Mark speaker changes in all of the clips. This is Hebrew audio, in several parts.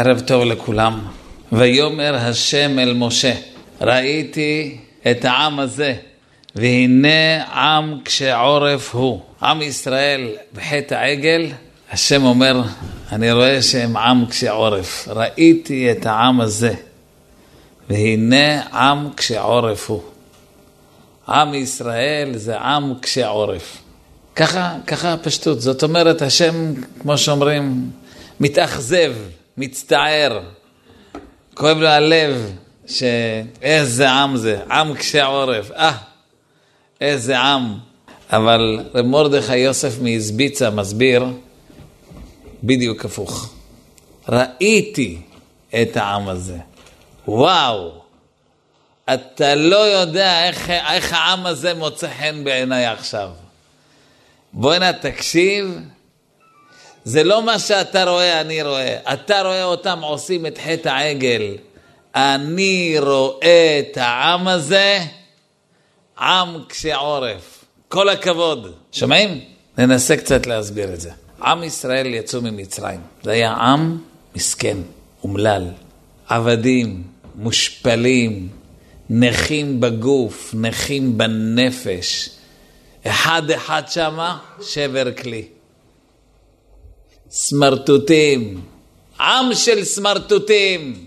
Speaker 1: ערב טוב לכולם. ויאמר השם אל משה, ראיתי את העם הזה, והנה עם קשה עורף הוא. עם ישראל בחטא העגל, השם אומר, אני רואה שהם עם קשה עורף. ראיתי את העם הזה, והנה עם קשה עורף הוא. עם ישראל זה עם קשה עורף. ככה, ככה הפשטות. זאת אומרת, השם, כמו שאומרים, מתאכזב, מצטער, כואב לו הלב, שאיזה עם זה, עם קשה עורף, אה, איזה עם. אבל רב מרדכי יוסף מאזביצה מסביר בדיוק הפוך. ראיתי את העם הזה. וואו, אתה לא יודע איך, איך העם הזה מוצא חן בעיניי עכשיו. בוא'נה, תקשיב, זה לא מה שאתה רואה, אני רואה. אתה רואה אותם עושים את חטא העגל. אני רואה את העם הזה, עם קשה עורף. כל הכבוד. שומעים? ננסה קצת להסביר את זה. עם ישראל יצאו ממצרים. זה היה עם מסכן, אומלל, עבדים, מושפלים, נכים בגוף, נכים בנפש. אחד-אחד שמה, שבר כלי. סמרטוטים, עם של סמרטוטים.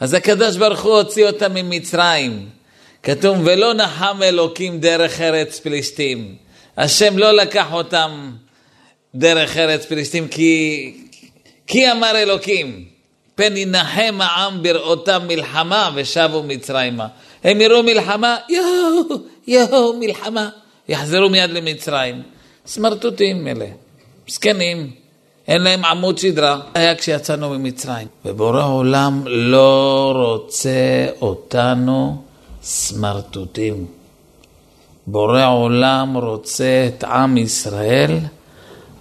Speaker 1: אז הקדוש ברוך הוא הוציא אותם ממצרים. כתוב, ולא נחם אלוקים דרך ארץ פלישתים. השם לא לקח אותם דרך ארץ פלישתים, כי, כי אמר אלוקים, פן ינחם העם בראותם מלחמה ושבו מצרימה. הם יראו מלחמה, יואו, יואו, מלחמה. יחזרו מיד למצרים. סמרטוטים אלה, זקנים, אין להם עמוד שדרה. היה כשיצאנו ממצרים. ובורא עולם לא רוצה אותנו סמרטוטים. בורא עולם רוצה את עם ישראל,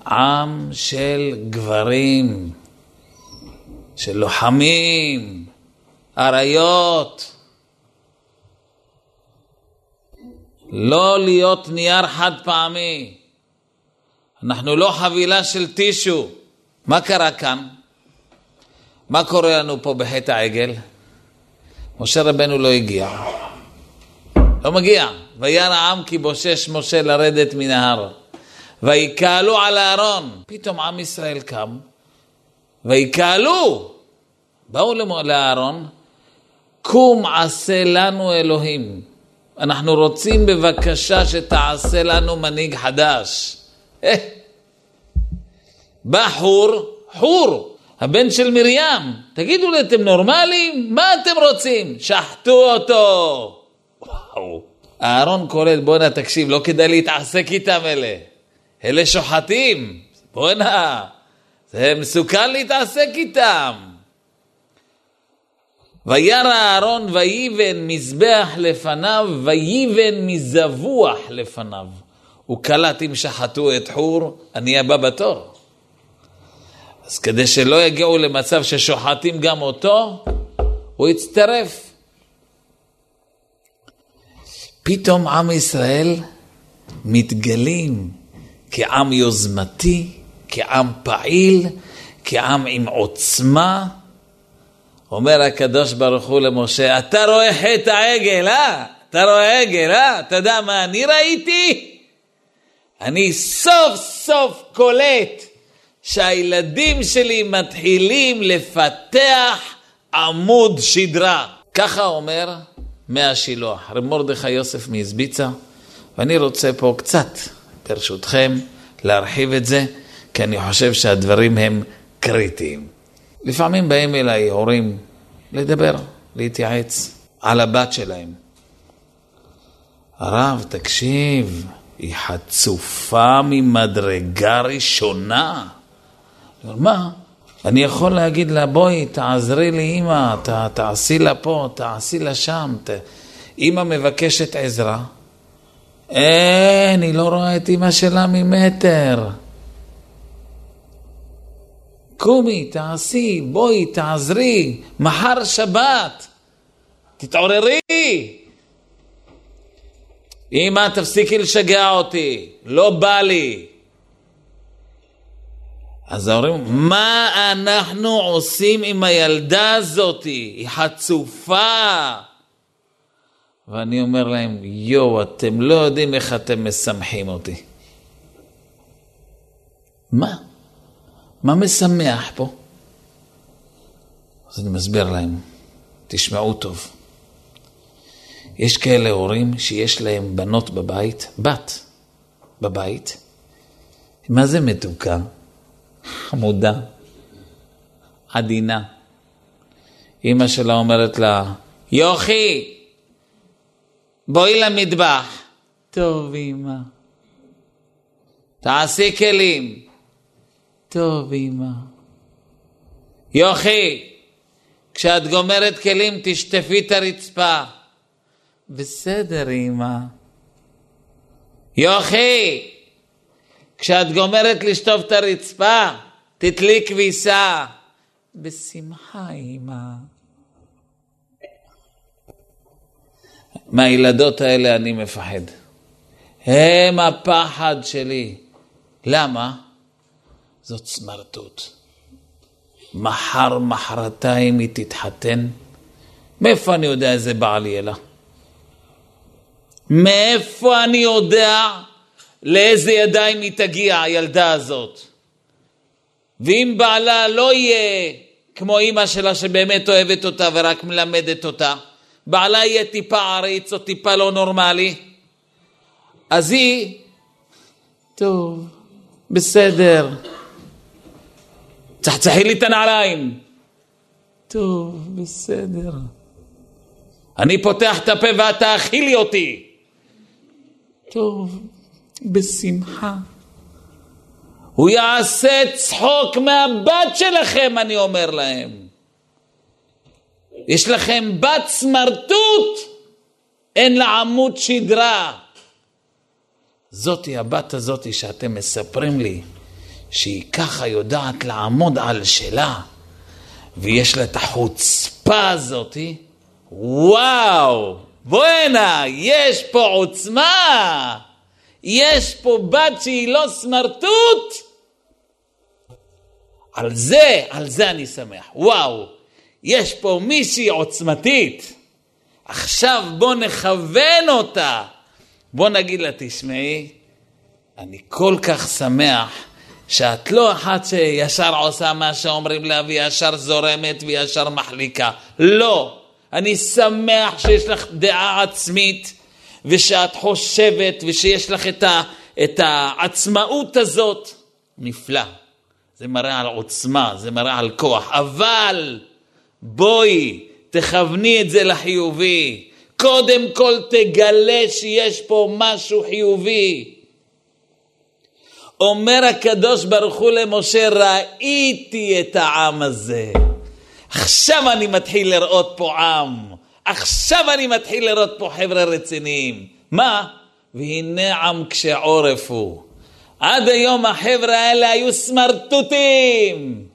Speaker 1: עם של גברים, של לוחמים, אריות. לא להיות נייר חד פעמי. אנחנו לא חבילה של טישו. מה קרה כאן? מה קורה לנו פה בחטא העגל? משה רבנו לא הגיע. לא מגיע. וירא העם כי בושש משה לרדת מן ההר. ויקהלו על הארון. פתאום עם ישראל קם. ויקהלו. באו לאהרון, קום עשה לנו אלוהים. אנחנו רוצים בבקשה שתעשה לנו מנהיג חדש. אה, בא חור, חור, הבן של מרים, תגידו לי, אתם נורמלים? מה אתם רוצים? שחטו אותו. וואו. אהרון קורא, בואנה תקשיב, לא כדאי להתעסק איתם אלה. אלה שוחטים, בואנה, זה מסוכן להתעסק איתם. וירא אהרון ויבן מזבח לפניו, ויבן מזבוח לפניו. הוא קלט אם שחטו את חור, אני הבא בתור. אז כדי שלא יגיעו למצב ששוחטים גם אותו, הוא הצטרף. פתאום עם ישראל מתגלים כעם יוזמתי, כעם פעיל, כעם עם עוצמה. אומר הקדוש ברוך הוא למשה, אתה רואה חטא העגל, אה? אתה רואה עגל, אה? אתה יודע מה אני ראיתי? אני סוף סוף קולט שהילדים שלי מתחילים לפתח עמוד שדרה. ככה אומר מהשילוח, רב מרדכי יוסף מאזביצה, ואני רוצה פה קצת, ברשותכם, להרחיב את זה, כי אני חושב שהדברים הם קריטיים. לפעמים באים אליי הורים לדבר, להתייעץ על הבת שלהם. הרב, תקשיב, היא חצופה ממדרגה ראשונה. מה? אני יכול להגיד לה, בואי, תעזרי לי, אמא, ת, תעשי לה פה, תעשי לה שם. ת... אמא מבקשת עזרה. אין, היא לא רואה את אמא שלה ממטר. קומי, תעשי, בואי, תעזרי, מחר שבת, תתעוררי. אמא, תפסיקי לשגע אותי, לא בא לי. אז ההורים, מה אנחנו עושים עם הילדה הזאתי? היא חצופה. ואני אומר להם, יואו, אתם לא יודעים איך אתם משמחים אותי. מה? מה משמח פה? אז אני מסביר להם, תשמעו טוב. יש כאלה הורים שיש להם בנות בבית, בת בבית, מה זה מתוקה? חמודה, עדינה. אימא שלה אומרת לה, יוכי, בואי למטבח. טוב, אימא. תעשי כלים. טוב, אימא. יוכי, כשאת גומרת כלים, תשטפי את הרצפה. בסדר, אימא. יוכי, כשאת גומרת לשטוף את הרצפה, תתלי כביסה. בשמחה, אימא. מהילדות האלה אני מפחד. הם הפחד שלי. למה? זאת סמרטוט. מחר, מחרתיים היא תתחתן. מאיפה אני יודע איזה בעל יהיה לה? מאיפה אני יודע לאיזה ידיים היא תגיע, הילדה הזאת? ואם בעלה לא יהיה כמו אימא שלה שבאמת אוהבת אותה ורק מלמדת אותה, בעלה יהיה טיפה עריץ או טיפה לא נורמלי, אז היא, טוב, בסדר, צחצחי לי את הנעליים. טוב, בסדר. אני פותח את הפה ואת תאכילי אותי. טוב, בשמחה. הוא יעשה צחוק מהבת שלכם, אני אומר להם. יש לכם בת סמרטוט, אין לה עמוד שדרה. זאתי הבת הזאתי שאתם מספרים לי, שהיא ככה יודעת לעמוד על שלה, ויש לה את החוצפה הזאתי, וואו, בואנה, יש פה עוצמה, יש פה בת שהיא לא סמרטוט. על זה, על זה אני שמח. וואו, יש פה מישהי עוצמתית. עכשיו בוא נכוון אותה. בוא נגיד לה, תשמעי, אני כל כך שמח שאת לא אחת שישר עושה מה שאומרים לה וישר זורמת וישר מחליקה. לא. אני שמח שיש לך דעה עצמית ושאת חושבת ושיש לך את, ה, את העצמאות הזאת. נפלא. זה מראה על עוצמה, זה מראה על כוח. אבל בואי, תכווני את זה לחיובי. קודם כל תגלה שיש פה משהו חיובי. אומר הקדוש ברוך הוא למשה, ראיתי את העם הזה. עכשיו אני מתחיל לראות פה עם. עכשיו אני מתחיל לראות פה חבר'ה רציניים. מה? והנה עם קשה עורף הוא. עד היום החבר'ה האלה היו סמרטוטים.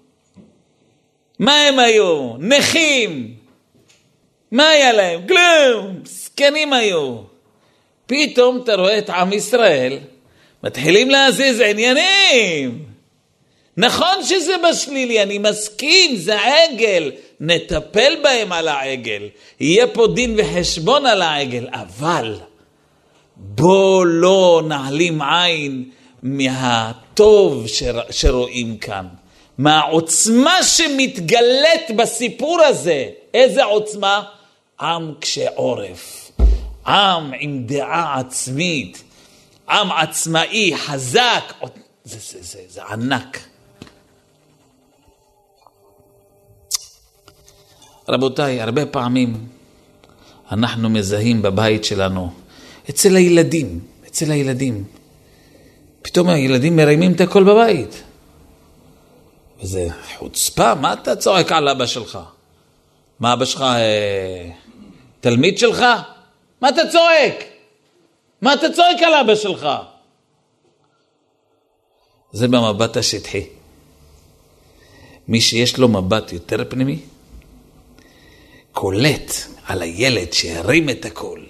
Speaker 1: מה הם היו? נכים. מה היה להם? כלום. זקנים היו. פתאום אתה רואה את עם ישראל, מתחילים להזיז עניינים. נכון שזה בשלילי, אני מסכים, זה עגל, נטפל בהם על העגל, יהיה פה דין וחשבון על העגל, אבל בוא לא נעלים עין מהטוב שרואים כאן, מהעוצמה שמתגלית בסיפור הזה. איזה עוצמה? עם קשה עורף, עם עם דעה עצמית, עם עצמאי, חזק, זה, זה, זה, זה ענק. רבותיי, הרבה פעמים אנחנו מזהים בבית שלנו, אצל הילדים, אצל הילדים, פתאום הילדים מרימים את הכל בבית. וזה חוצפה, מה אתה צועק על אבא שלך? מה אבא שלך אה, תלמיד שלך? מה אתה צועק? מה אתה צועק על אבא שלך? זה במבט השטחי. מי שיש לו מבט יותר פנימי, קולט על הילד שהרים את הקול,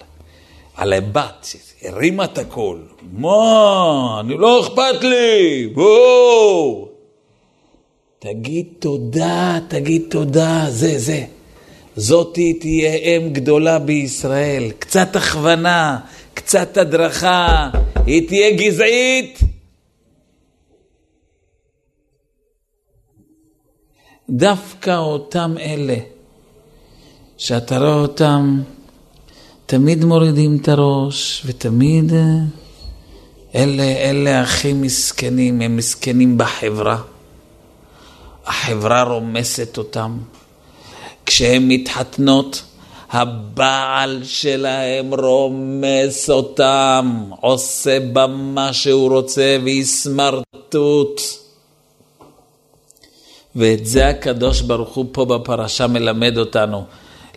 Speaker 1: על הבת שהרימה את הקול. מה, אני לא אכפת לי, בואו. תגיד תודה, תגיד תודה, זה, זה. זאתי תהיה אם גדולה בישראל. קצת הכוונה, קצת הדרכה, היא תהיה גזעית. דווקא אותם אלה שאתה רואה אותם תמיד מורידים את הראש ותמיד אה, אלה, אלה הכי מסכנים, הם מסכנים בחברה. החברה רומסת אותם. כשהן מתחתנות, הבעל שלהם רומס אותם, עושה בה מה שהוא רוצה והיא סמרטוט. ואת זה הקדוש ברוך הוא פה בפרשה מלמד אותנו,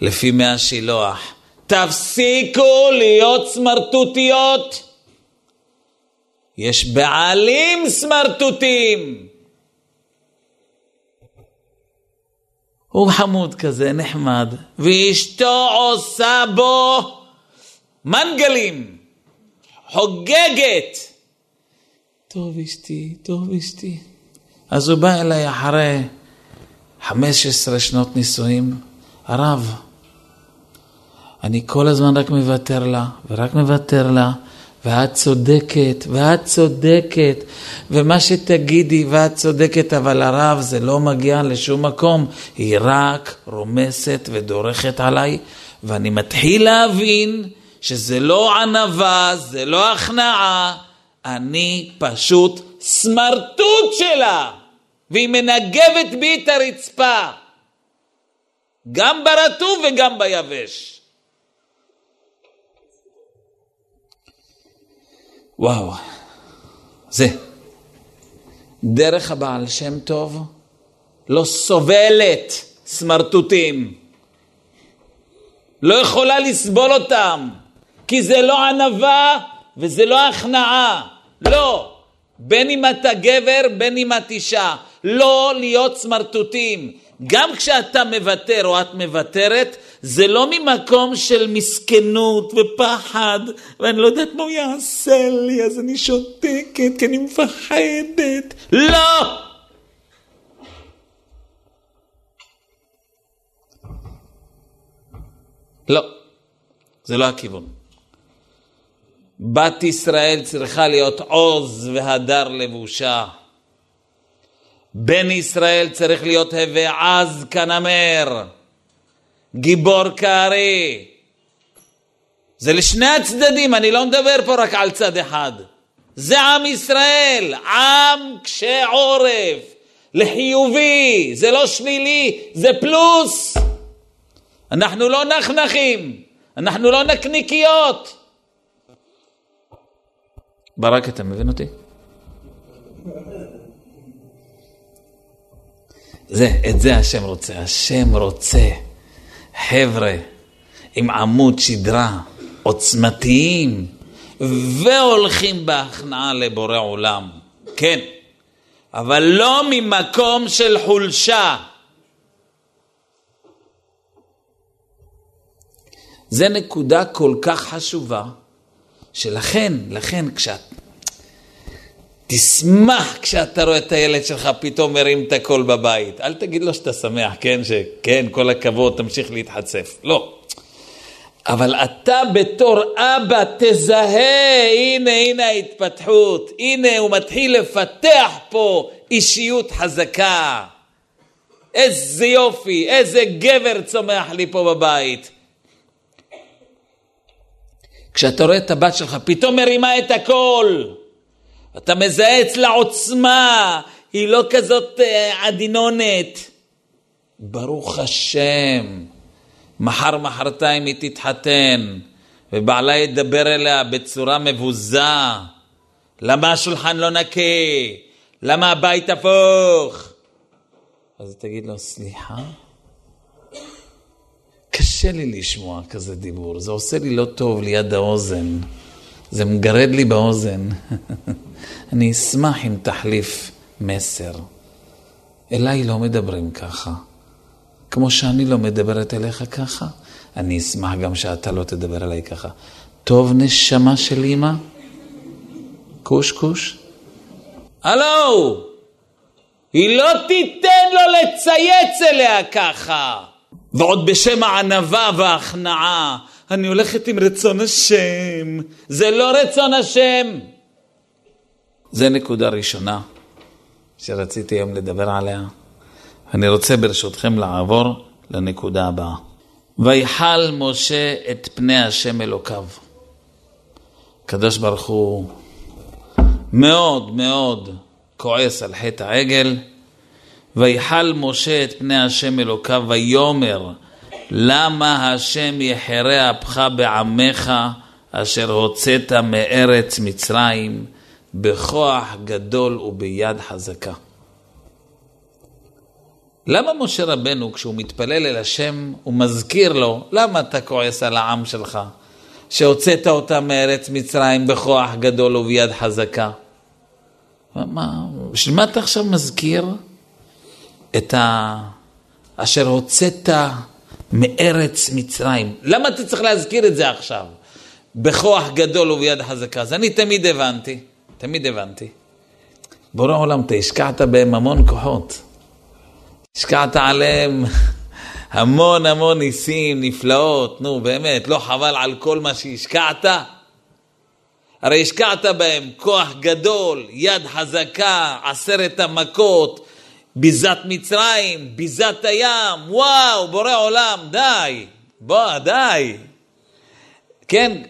Speaker 1: לפי מי השילוח. תפסיקו להיות סמרטוטיות. יש בעלים סמרטוטים. הוא חמוד כזה, נחמד, ואשתו עושה בו מנגלים, חוגגת. טוב אשתי, טוב אשתי. אז הוא בא אליי אחרי 15 שנות נישואים, הרב, אני כל הזמן רק מוותר לה, ורק מוותר לה, ואת צודקת, ואת צודקת, ומה שתגידי, ואת צודקת, אבל הרב, זה לא מגיע לשום מקום, היא רק רומסת ודורכת עליי, ואני מתחיל להבין שזה לא ענווה, זה לא הכנעה, אני פשוט סמרטוט שלה, והיא מנגבת בי את הרצפה, גם ברטוב וגם ביבש. וואו, זה. דרך הבעל שם טוב לא סובלת סמרטוטים. לא יכולה לסבול אותם, כי זה לא ענווה וזה לא הכנעה. לא. בין אם אתה גבר, בין אם את אישה. לא להיות סמרטוטים. גם כשאתה מוותר או את מוותרת, זה לא ממקום של מסכנות ופחד, ואני לא יודעת מה הוא יעשה לי, אז אני שותקת כי אני מפחדת. לא! לא, זה לא הכיוון. בת ישראל צריכה להיות עוז והדר לבושה. בן ישראל צריך להיות הווה עז כנמר. גיבור כארי. זה לשני הצדדים, אני לא מדבר פה רק על צד אחד. זה עם ישראל, עם קשה עורף, לחיובי, זה לא שלילי, זה פלוס. אנחנו לא נחנחים, אנחנו לא נקניקיות. ברק, אתה מבין אותי? זה, את זה השם רוצה. השם רוצה חבר'ה עם עמוד שדרה עוצמתיים והולכים בהכנעה לבורא עולם. כן, אבל לא ממקום של חולשה. זה נקודה כל כך חשובה, שלכן, לכן כשאת תשמח כשאתה רואה את הילד שלך פתאום מרים את הקול בבית. אל תגיד לו שאתה שמח, כן, שכן, כל הכבוד, תמשיך להתחצף. לא. אבל אתה בתור אבא תזהה, הנה, הנה ההתפתחות, הנה הוא מתחיל לפתח פה אישיות חזקה. איזה יופי, איזה גבר צומח לי פה בבית. כשאתה רואה את הבת שלך, פתאום מרימה את הקול. אתה מזהה אצלה עוצמה, היא לא כזאת אה, עדינונת. ברוך השם, מחר מחרתיים היא תתחתן, ובעלה ידבר אליה בצורה מבוזה. למה השולחן לא נקה? למה הבית הפוך? אז תגיד לו, סליחה? קשה לי לשמוע כזה דיבור, זה עושה לי לא טוב ליד האוזן, זה מגרד לי באוזן. אני אשמח אם תחליף מסר. אליי לא מדברים ככה. כמו שאני לא מדברת אליך ככה, אני אשמח גם שאתה לא תדבר אליי ככה. טוב, נשמה של אימא? קוש קוש? הלו! היא לא תיתן לו לצייץ אליה ככה. ועוד בשם הענווה וההכנעה, אני הולכת עם רצון השם. זה לא רצון השם. זה נקודה ראשונה שרציתי היום לדבר עליה. אני רוצה ברשותכם לעבור לנקודה הבאה. ויחל משה את פני השם אלוקיו. הקדוש ברוך הוא מאוד מאוד כועס על חטא העגל. ויחל משה את פני השם אלוקיו ויאמר למה השם יחרה אפך בעמך אשר הוצאת מארץ מצרים בכוח גדול וביד חזקה. למה משה רבנו, כשהוא מתפלל אל השם, הוא מזכיר לו, למה אתה כועס על העם שלך, שהוצאת אותם מארץ מצרים בכוח גדול וביד חזקה? מה, בשביל מה אתה עכשיו מזכיר את ה... אשר הוצאת מארץ מצרים? למה אתה צריך להזכיר את זה עכשיו? בכוח גדול וביד חזקה. אז אני תמיד הבנתי, תמיד הבנתי. בורא עולם, אתה השקעת בהם המון כוחות. השקעת עליהם המון המון ניסים, נפלאות, נו באמת, לא חבל על כל מה שהשקעת? הרי השקעת בהם כוח גדול, יד חזקה, עשרת המכות, ביזת מצרים, ביזת הים, וואו, בורא עולם, די, בוא, די. כן,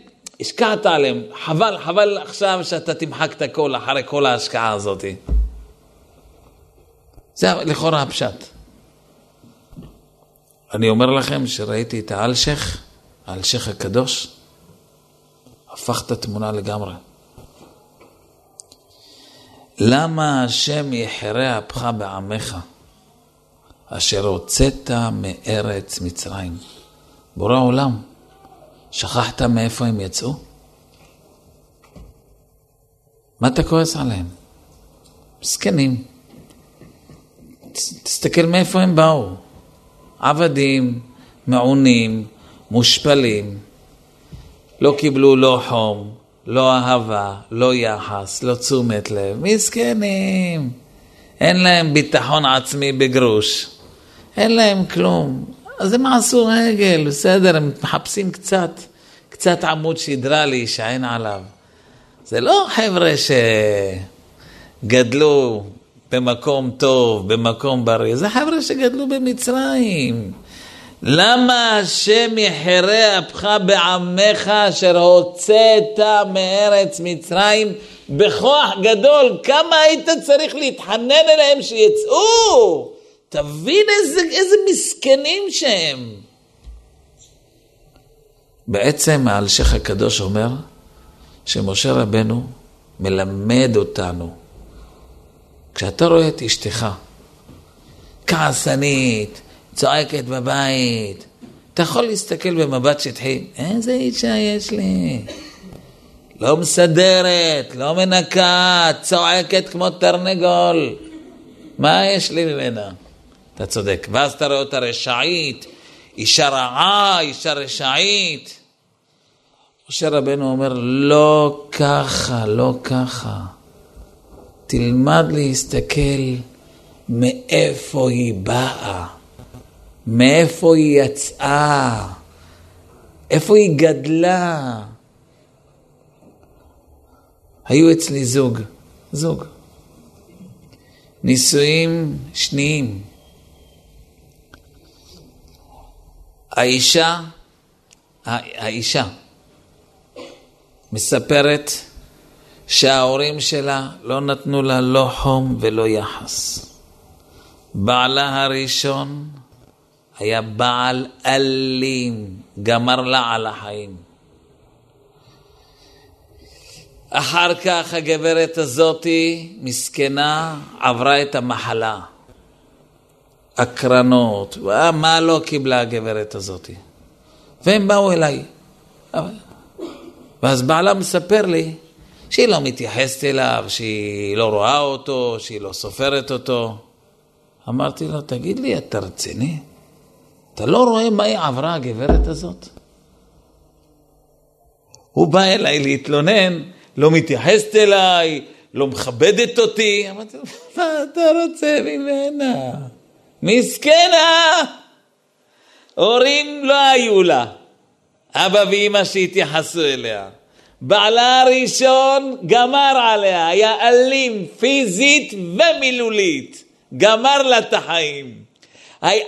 Speaker 1: השקעת עליהם, חבל, חבל עכשיו שאתה תמחק את הכל אחרי כל ההשקעה הזאת. זה לכאורה הפשט. אני אומר לכם שראיתי את האלשיך, האלשיך הקדוש, הפך את התמונה לגמרי. למה השם יחרה אפך בעמך, אשר הוצאת מארץ מצרים? בורא עולם, שכחת מאיפה הם יצאו? מה אתה כועס עליהם? מסכנים. תסתכל מאיפה הם באו. עבדים, מעונים, מושפלים, לא קיבלו לא חום, לא אהבה, לא יחס, לא תשומת לב, מסכנים. אין להם ביטחון עצמי בגרוש, אין להם כלום. אז הם עשו רגל, בסדר, הם מחפשים קצת, קצת עמוד שדרה להישען עליו. זה לא חבר'ה שגדלו במקום טוב, במקום בריא. זה חבר'ה שגדלו במצרים. למה השם יחרה אפך בעמך אשר הוצאת מארץ מצרים בכוח גדול? כמה היית צריך להתחנן אליהם שיצאו? תבין איזה, איזה מסכנים שהם. בעצם האלשיך הקדוש אומר שמשה רבנו מלמד אותנו כשאתה רואה את אשתך כעסנית, צועקת בבית, אתה יכול להסתכל במבט שטחי, איזה אישה יש לי? לא מסדרת, לא מנקה, צועקת כמו תרנגול. מה יש לי ממנה? אתה צודק. ואז אתה רואה אותה רשעית, אישה רעה, אישה רשעית. משה רבנו אומר, לא ככה, לא ככה. תלמד להסתכל מאיפה היא באה, מאיפה היא יצאה, איפה היא גדלה. היו אצלי זוג, זוג, נישואים שניים. האישה, האישה מספרת שההורים שלה לא נתנו לה לא חום ולא יחס. בעלה הראשון היה בעל אלים, גמר לה על החיים. אחר כך הגברת הזאתי, מסכנה, עברה את המחלה. הקרנות, מה לא קיבלה הגברת הזאתי? והם באו אליי. ואז בעלה מספר לי שהיא לא מתייחסת אליו, שהיא לא רואה אותו, שהיא לא סופרת אותו. אמרתי לו, תגיד לי, אתה רציני? אתה לא רואה מה היא עברה, הגברת הזאת? הוא בא אליי להתלונן, לא מתייחסת אליי, לא מכבדת אותי. אמרתי לו, מה אתה רוצה ממנה? מסכנה! הורים לא היו לה, אבא ואימא שהתייחסו אליה. בעלה הראשון גמר עליה, היה אלים פיזית ומילולית, גמר לה את החיים.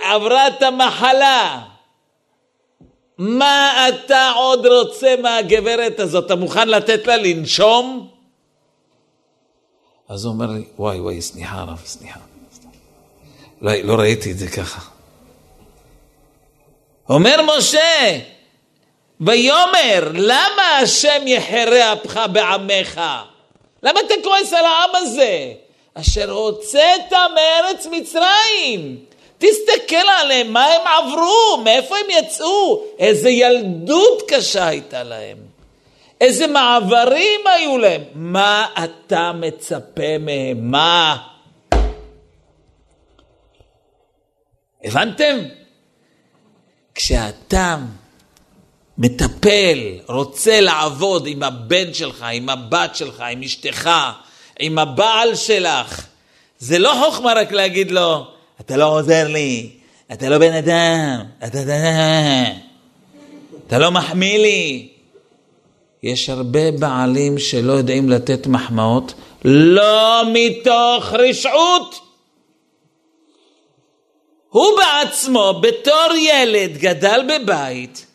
Speaker 1: עברה את המחלה. מה אתה עוד רוצה מהגברת הזאת? אתה מוכן לתת לה לנשום? אז הוא אומר לי, וואי וואי, סליחה הרב, סליחה. לא, לא ראיתי את זה ככה. אומר משה, ויאמר, למה השם יחרה אפך בעמך? למה אתה כועס על העם הזה? אשר הוצאת מארץ מצרים. תסתכל עליהם, מה הם עברו, מאיפה הם יצאו, איזה ילדות קשה הייתה להם, איזה מעברים היו להם. מה אתה מצפה מהם? מה? הבנתם? כשאתה מטפל, רוצה לעבוד עם הבן שלך, עם הבת שלך, עם אשתך, עם הבעל שלך, זה לא חוכמה רק להגיד לו, אתה לא עוזר לי, אתה לא בן אדם, אתה, אתה, לא מחמיא לי. יש הרבה בעלים שלא יודעים לתת מחמאות, לא מתוך רשעות. הוא בעצמו, בתור ילד, גדל בבית,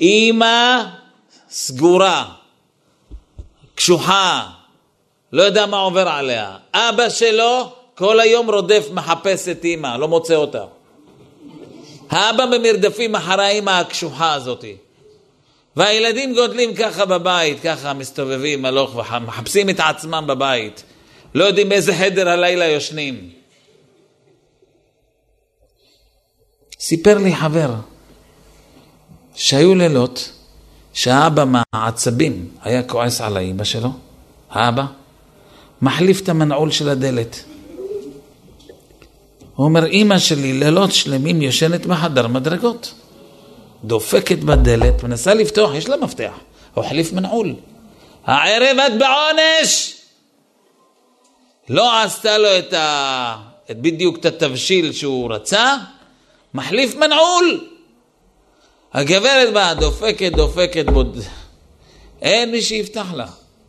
Speaker 1: אימא סגורה, קשוחה, לא יודע מה עובר עליה. אבא שלו כל היום רודף, מחפש את אימא, לא מוצא אותה. האבא במרדפים אחרי האימא הקשוחה הזאתי. והילדים גודלים ככה בבית, ככה מסתובבים הלוך ומחפשים את עצמם בבית. לא יודעים באיזה חדר הלילה יושנים. סיפר לי חבר שהיו לילות שהאבא מהעצבים היה כועס על האימא שלו, האבא, מחליף את המנעול של הדלת. הוא אומר, אימא שלי לילות שלמים יושנת בחדר מדרגות. דופקת בדלת, מנסה לפתוח, יש לה מפתח. הוא החליף מנעול. הערב את בעונש! לא עשתה לו את ה... את בדיוק את התבשיל שהוא רצה, מחליף מנעול. הגברת באה, דופקת, דופקת, בוד... אין מי שיפתח לה.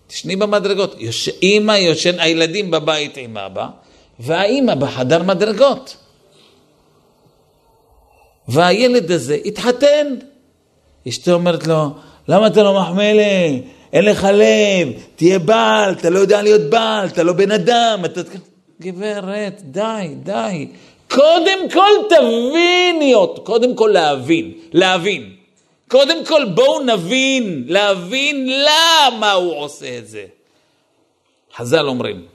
Speaker 1: תשני במדרגות. יוש... אימא יושן, הילדים בבית עם אבא, והאימא בחדר מדרגות. והילד הזה התחתן. אשתו אומרת לו, למה אתה לא מחמיא לי? אין לך לב, תהיה בעל, אתה לא יודע להיות בעל, אתה לא בן אדם, אתה... גברת, די, די. קודם כל תביני אותו, קודם כל להבין, להבין. קודם כל בואו נבין, להבין למה הוא עושה את זה. חז"ל אומרים,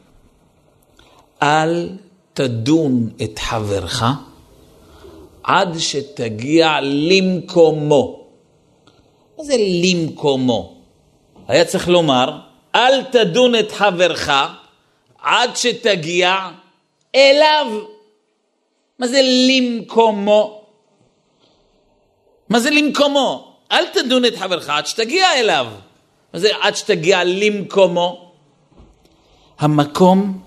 Speaker 1: אל תדון את חברך עד שתגיע למקומו. מה זה למקומו? היה צריך לומר, אל תדון את חברך עד שתגיע אליו. מה זה למקומו? מה זה למקומו? אל תדון את חברך עד שתגיע אליו. מה זה עד שתגיע למקומו? המקום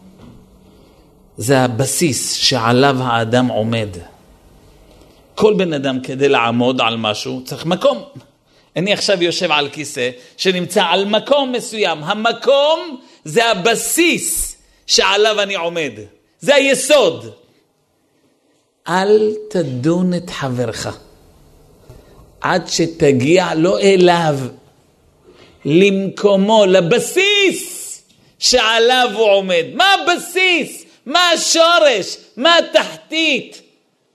Speaker 1: זה הבסיס שעליו האדם עומד. כל בן אדם כדי לעמוד על משהו צריך מקום. אני עכשיו יושב על כיסא שנמצא על מקום מסוים. המקום זה הבסיס שעליו אני עומד. זה היסוד. אל תדון את חברך עד שתגיע לא אליו, למקומו, לבסיס שעליו הוא עומד. מה הבסיס? מה השורש? מה התחתית?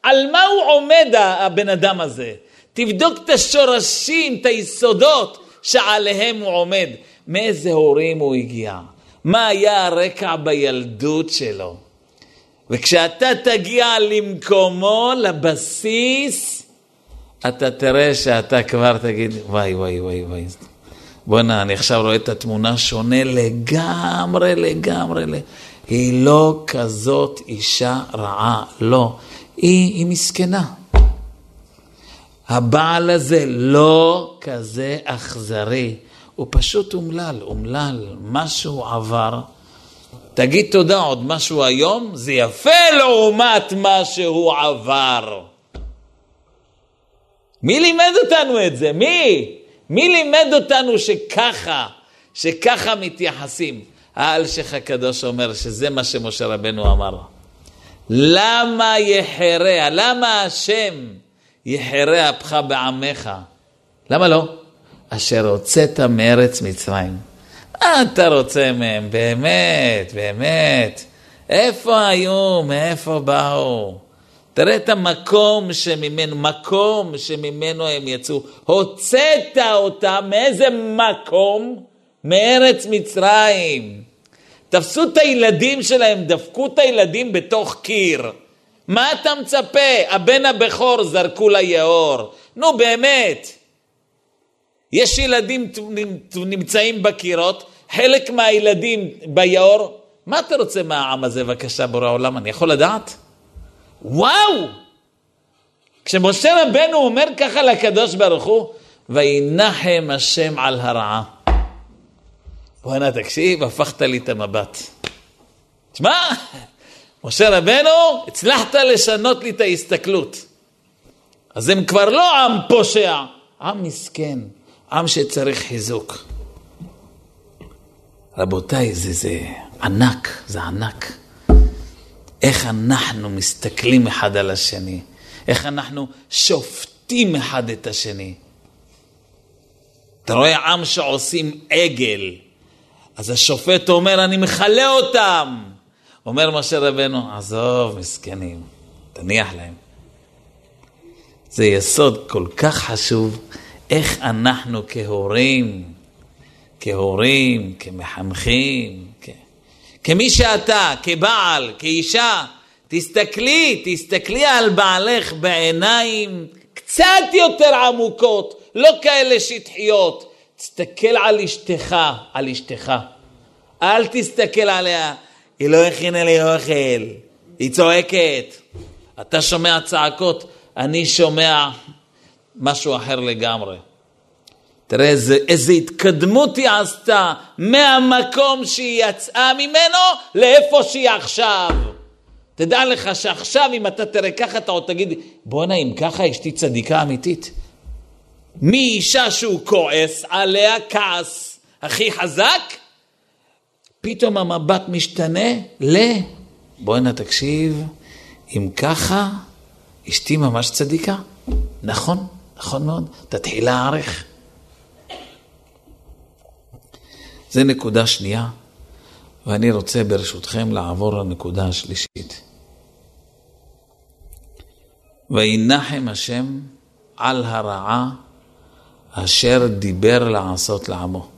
Speaker 1: על מה הוא עומד הבן אדם הזה? תבדוק את השורשים, את היסודות שעליהם הוא עומד. מאיזה הורים הוא הגיע? מה היה הרקע בילדות שלו? וכשאתה תגיע למקומו, לבסיס, אתה תראה שאתה כבר תגיד, וואי, וואי, וואי, וואי. בואנה, אני עכשיו רואה את התמונה שונה לגמרי, לגמרי. היא לא כזאת אישה רעה, לא. היא, היא מסכנה. הבעל הזה לא כזה אכזרי, הוא פשוט אומלל, אומלל, מה שהוא עבר, תגיד תודה עוד משהו היום, זה יפה לעומת מה שהוא עבר. מי לימד אותנו את זה? מי? מי לימד אותנו שככה, שככה מתייחסים? האלשיך הקדוש אומר שזה מה שמשה רבנו אמר. למה יחרה, למה השם יחרה אפך בעמך? למה לא? אשר הוצאת מארץ מצרים. מה אתה רוצה מהם? באמת, באמת. איפה היו? מאיפה באו? תראה את המקום שממנו, מקום שממנו הם יצאו. הוצאת אותם מאיזה מקום? מארץ מצרים. תפסו את הילדים שלהם, דפקו את הילדים בתוך קיר. מה אתה מצפה? הבן הבכור זרקו ליאור. נו באמת. יש ילדים נמצאים בקירות, חלק מהילדים ביאור. מה אתה רוצה מהעם הזה, בבקשה, בורא עולם? אני יכול לדעת? וואו! כשמשה רבנו אומר ככה לקדוש ברוך הוא, וינחם השם על הרעה. בואנה, תקשיב, הפכת לי את המבט. תשמע, משה רבנו, הצלחת לשנות לי את ההסתכלות. אז הם כבר לא עם פושע, עם מסכן, עם שצריך חיזוק. רבותיי, זה, זה ענק, זה ענק. איך אנחנו מסתכלים אחד על השני, איך אנחנו שופטים אחד את השני. אתה רואה עם שעושים עגל, אז השופט אומר, אני מכלה אותם. אומר משה רבנו, עזוב, מסכנים, תניח להם. זה יסוד כל כך חשוב, איך אנחנו כהורים, כהורים, כמחנכים, כ... כמי שאתה, כבעל, כאישה, תסתכלי, תסתכלי על בעלך בעיניים קצת יותר עמוקות, לא כאלה שטחיות. תסתכל על אשתך, על אשתך. אל תסתכל עליה, היא לא הכינה לי אוכל, היא צועקת. אתה שומע צעקות, אני שומע משהו אחר לגמרי. תראה איזה, איזה התקדמות היא עשתה מהמקום שהיא יצאה ממנו לאיפה שהיא עכשיו. תדע לך שעכשיו אם אתה תראה ככה אתה עוד תגיד, בואנה אם ככה אשתי צדיקה אמיתית. מאישה שהוא כועס עליה, כעס הכי חזק, פתאום המבט משתנה ל... בואנה תקשיב, אם ככה אשתי ממש צדיקה. נכון, נכון מאוד, תתחיל להערך. זה נקודה שנייה, ואני רוצה ברשותכם לעבור לנקודה השלישית. וינחם השם על הרעה אשר דיבר לעשות לעמו.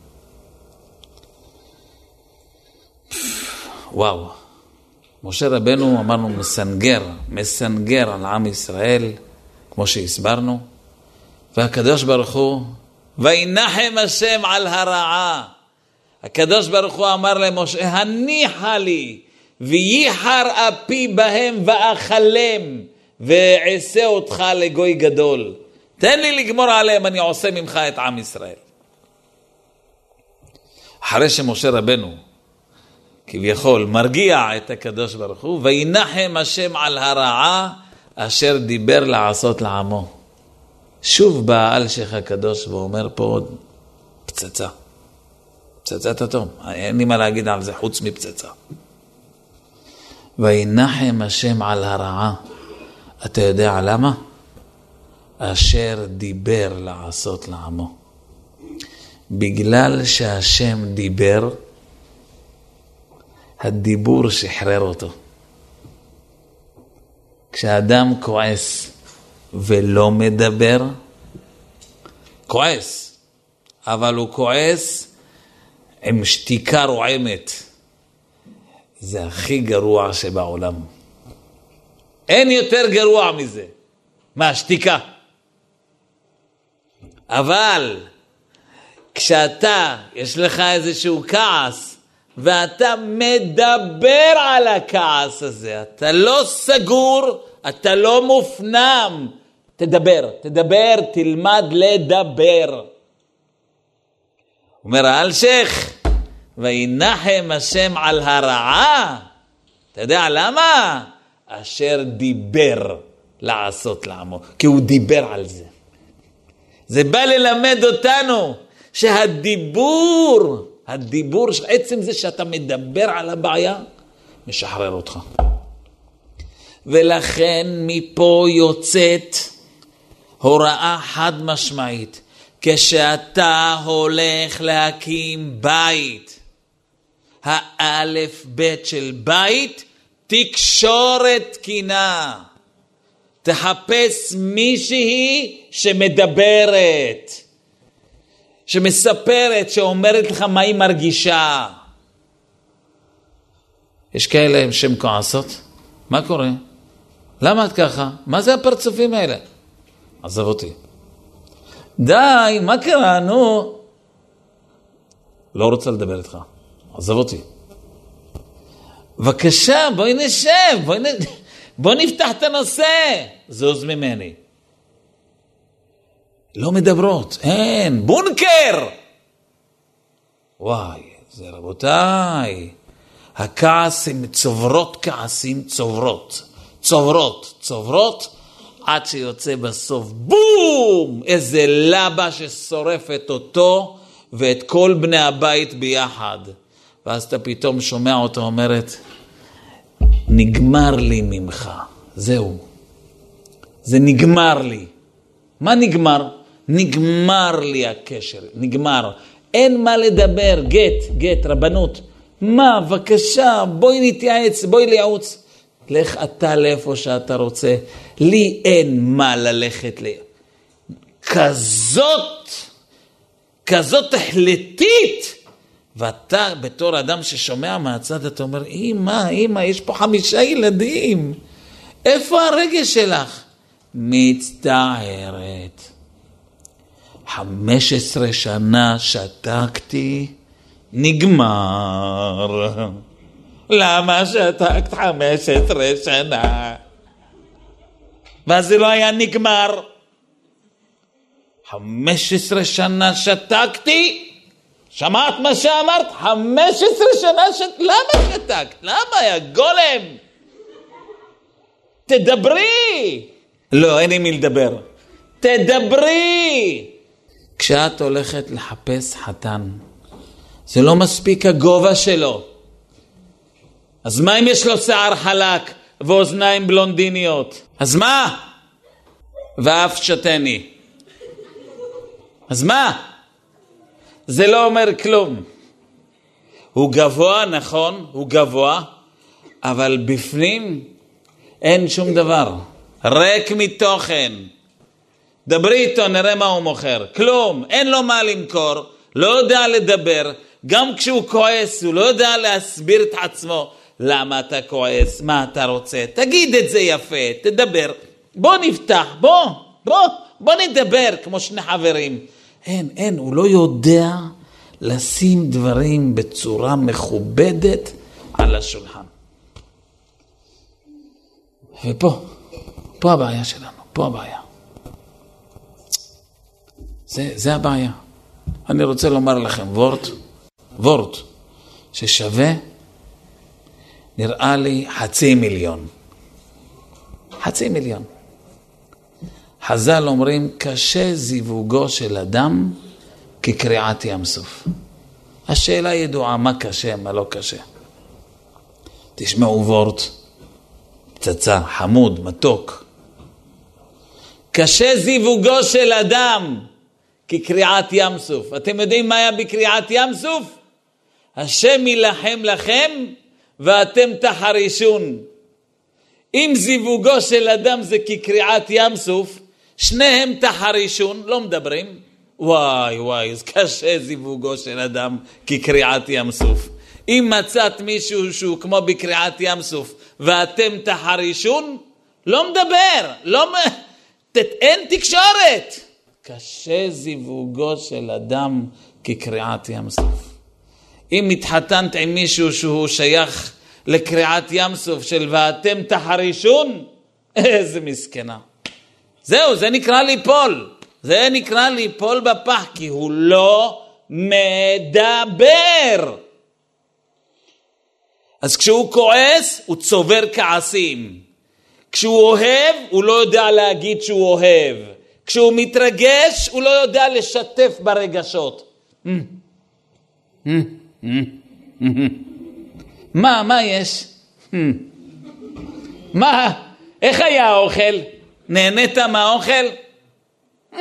Speaker 1: וואו, משה רבנו אמרנו מסנגר, מסנגר על עם ישראל, כמו שהסברנו, והקדוש ברוך הוא, וינחם השם על הרעה. הקדוש ברוך הוא אמר למשה, הניחה לי, וייחר אפי בהם ואכלם, ואעשה אותך לגוי גדול. תן לי לגמור עליהם, אני עושה ממך את עם ישראל. אחרי שמשה רבנו כביכול מרגיע את הקדוש ברוך הוא, וינחם השם על הרעה אשר דיבר לעשות לעמו. שוב בא אלשיך הקדוש ואומר פה עוד פצצה. פצצת אטום. אין לי מה להגיד על זה חוץ מפצצה. וינחם השם על הרעה. אתה יודע למה? אשר דיבר לעשות לעמו. בגלל שהשם דיבר, הדיבור שחרר אותו. כשאדם כועס ולא מדבר, כועס, אבל הוא כועס עם שתיקה רועמת. זה הכי גרוע שבעולם. אין יותר גרוע מזה, מהשתיקה. אבל כשאתה, יש לך איזשהו כעס, ואתה מדבר על הכעס הזה, אתה לא סגור, אתה לא מופנם, תדבר, תדבר, תלמד לדבר. אומר האלשיך, וינחם השם על הרעה. אתה יודע למה? אשר דיבר לעשות לעמו, כי הוא דיבר על זה. זה בא ללמד אותנו שהדיבור, הדיבור, עצם זה שאתה מדבר על הבעיה, משחרר אותך. ולכן מפה יוצאת הוראה חד משמעית. כשאתה הולך להקים בית, האלף בית של בית, תקשורת תקינה. תחפש מישהי שמדברת, שמספרת, שאומרת לך מה היא מרגישה. יש כאלה שהן כועסות, מה קורה? למה את ככה? מה זה הפרצופים האלה? עזב אותי. די, מה קרה? נו. לא רוצה לדבר איתך, עזב אותי. בבקשה, בואי נשב, בואי, נ... בוא נפתח את הנושא. זוז ממני. לא מדברות, אין, בונקר! וואי, זה רבותיי, הכעסים, צוברות כעסים, צוברות, צוברות, צוברות, עד שיוצא בסוף בום! איזה לבה ששורפת אותו ואת כל בני הבית ביחד. ואז אתה פתאום שומע אותו אומרת, נגמר לי ממך, זהו. זה נגמר לי. מה נגמר? נגמר לי הקשר, נגמר. אין מה לדבר, גט, גט, רבנות. מה, בבקשה, בואי נתייעץ, בואי לייעוץ. לך אתה לאיפה שאתה רוצה. לי אין מה ללכת ל... כזאת, כזאת החלטית. ואתה בתור אדם ששומע מהצד, אתה אומר, אמא, אמא, יש פה חמישה ילדים. איפה הרגש שלך? מצטערת. חמש עשרה שנה שתקתי, נגמר. למה שתקת חמש עשרה שנה? ואז זה לא היה נגמר. חמש עשרה שנה שתקתי, שמעת מה שאמרת? חמש עשרה שנה שתקת, למה שתקת? למה, יא גולם? תדברי! לא, אין עם מי לדבר. תדברי! כשאת הולכת לחפש חתן, זה לא מספיק הגובה שלו. אז מה אם יש לו שיער חלק ואוזניים בלונדיניות? אז מה? ואף שתני. אז מה? זה לא אומר כלום. הוא גבוה, נכון, הוא גבוה, אבל בפנים אין שום דבר. ריק מתוכן. דברי איתו, נראה מה הוא מוכר. כלום, אין לו מה למכור, לא יודע לדבר. גם כשהוא כועס, הוא לא יודע להסביר את עצמו. למה אתה כועס? מה אתה רוצה? תגיד את זה יפה, תדבר. בוא נפתח, בוא, בוא, בוא נדבר כמו שני חברים. אין, אין, הוא לא יודע לשים דברים בצורה מכובדת על השולחן. ופה, פה הבעיה שלנו, פה הבעיה. זה, זה הבעיה. אני רוצה לומר לכם וורט, וורט, ששווה, נראה לי, חצי מיליון. חצי מיליון. חז"ל אומרים, קשה זיווגו של אדם כקריעת ים סוף. השאלה ידועה, מה קשה, מה לא קשה. תשמעו וורט, פצצה, חמוד, מתוק. קשה זיווגו של אדם כקריעת ים סוף. אתם יודעים מה היה בקריעת ים סוף? השם יילחם לכם ואתם תחרישון. אם זיווגו של אדם זה כקריעת ים סוף, שניהם תחרישון, לא מדברים. וואי וואי, זה קשה זיווגו של אדם כקריעת ים סוף. אם מצאת מישהו שהוא כמו בקריעת ים סוף ואתם תחרישון, לא מדבר, לא... אין תקשורת. קשה זיווגו של אדם כקריעת ים סוף. אם התחתנת עם מישהו שהוא שייך לקריעת ים סוף של ואתם תחרישון, איזה מסכנה. זהו, זה נקרא ליפול. זה נקרא ליפול בפח, כי הוא לא מדבר. אז כשהוא כועס, הוא צובר כעסים. כשהוא אוהב, הוא לא יודע להגיד שהוא אוהב. כשהוא מתרגש, הוא לא יודע לשתף ברגשות. מה, מה יש? מה, איך היה האוכל? נהנית מהאוכל?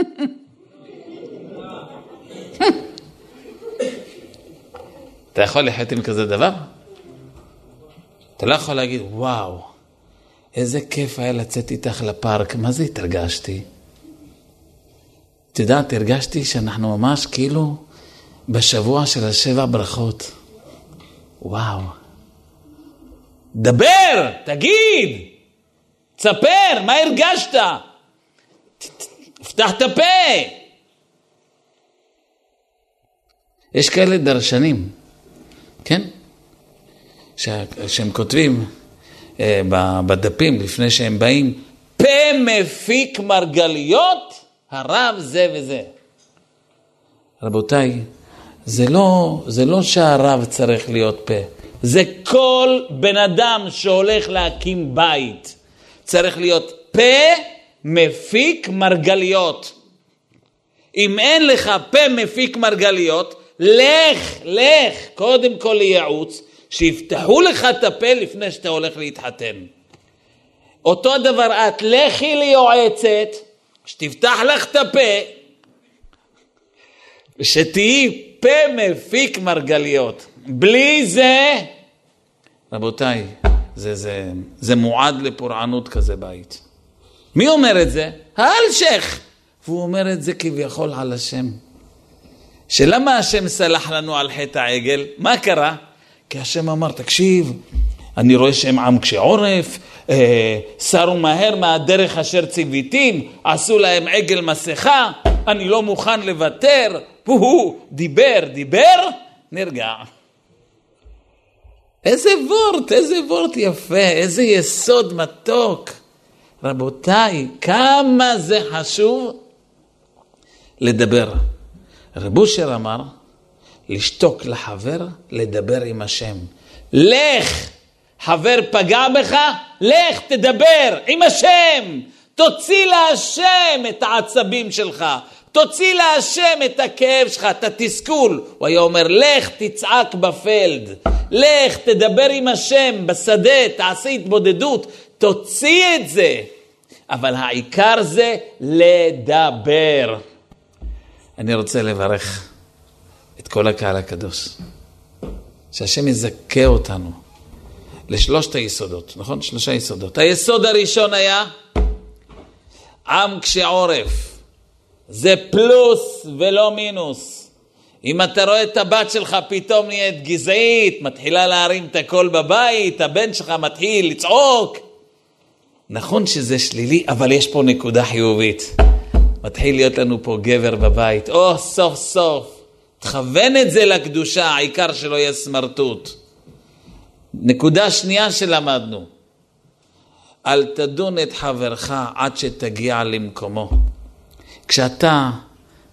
Speaker 1: אתה יכול לחיות עם כזה דבר? אתה לא יכול להגיד, וואו, איזה כיף היה לצאת איתך לפארק, מה זה התרגשתי? את יודעת, הרגשתי שאנחנו ממש כאילו בשבוע של השבע ברכות. וואו. דבר, תגיד, תספר, מה הרגשת? פתח את הפה. יש כאלה דרשנים, כן? שהם כותבים אה, בדפים לפני שהם באים, פה מפיק מרגליות, הרב זה וזה. רבותיי, זה לא, זה לא שהרב צריך להיות פה, זה כל בן אדם שהולך להקים בית צריך להיות פה מפיק מרגליות. אם אין לך פה מפיק מרגליות, לך, לך, קודם כל לייעוץ, שיפתחו לך את הפה לפני שאתה הולך להתחתן. אותו דבר את, לכי ליועצת, שתפתח לך את הפה, ושתהיי פה מפיק מרגליות. בלי זה, רבותיי, זה, זה, זה מועד לפורענות כזה בית. מי אומר את זה? האלשך. והוא אומר את זה כביכול על השם. שלמה השם סלח לנו על חטא העגל? מה קרה? כי השם אמר, תקשיב, אני רואה שהם עם קשי עורף, אה, סרו מהר מהדרך אשר ציוויתים, עשו להם עגל מסכה, אני לא מוכן לוותר, הוא דיבר, דיבר, נרגע. איזה וורט, איזה וורט יפה, איזה יסוד מתוק. רבותיי, כמה זה חשוב לדבר. רב אושר אמר, לשתוק לחבר, לדבר עם השם. לך, חבר פגע בך, לך תדבר עם השם. תוציא להשם את העצבים שלך, תוציא להשם את הכאב שלך, את התסכול. הוא היה אומר, לך תצעק בפלד, לך תדבר עם השם בשדה, תעשה התבודדות, תוציא את זה. אבל העיקר זה לדבר. אני רוצה לברך את כל הקהל הקדוש, שהשם יזכה אותנו לשלושת היסודות, נכון? שלושה יסודות. היסוד הראשון היה עם קשה עורף. זה פלוס ולא מינוס. אם אתה רואה את הבת שלך פתאום נהיית גזעית, מתחילה להרים את הקול בבית, הבן שלך מתחיל לצעוק. נכון שזה שלילי, אבל יש פה נקודה חיובית. מתחיל להיות לנו פה גבר בבית. או, סוף סוף. תכוון את זה לקדושה, העיקר שלא יהיה סמרטוט. נקודה שנייה שלמדנו, אל תדון את חברך עד שתגיע למקומו. כשאתה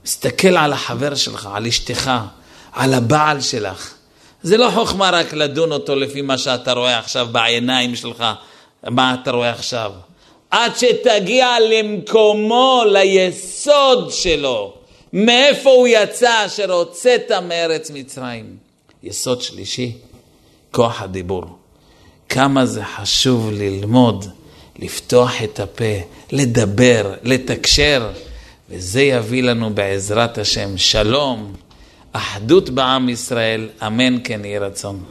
Speaker 1: מסתכל על החבר שלך, על אשתך, על הבעל שלך, זה לא חוכמה רק לדון אותו לפי מה שאתה רואה עכשיו בעיניים שלך, מה אתה רואה עכשיו. עד שתגיע למקומו, ליסוד שלו, מאיפה הוא יצא אשר הוצאת מארץ מצרים. יסוד שלישי, כוח הדיבור. כמה זה חשוב ללמוד, לפתוח את הפה, לדבר, לתקשר. וזה יביא לנו בעזרת השם שלום, אחדות בעם ישראל, אמן כן יהי רצון.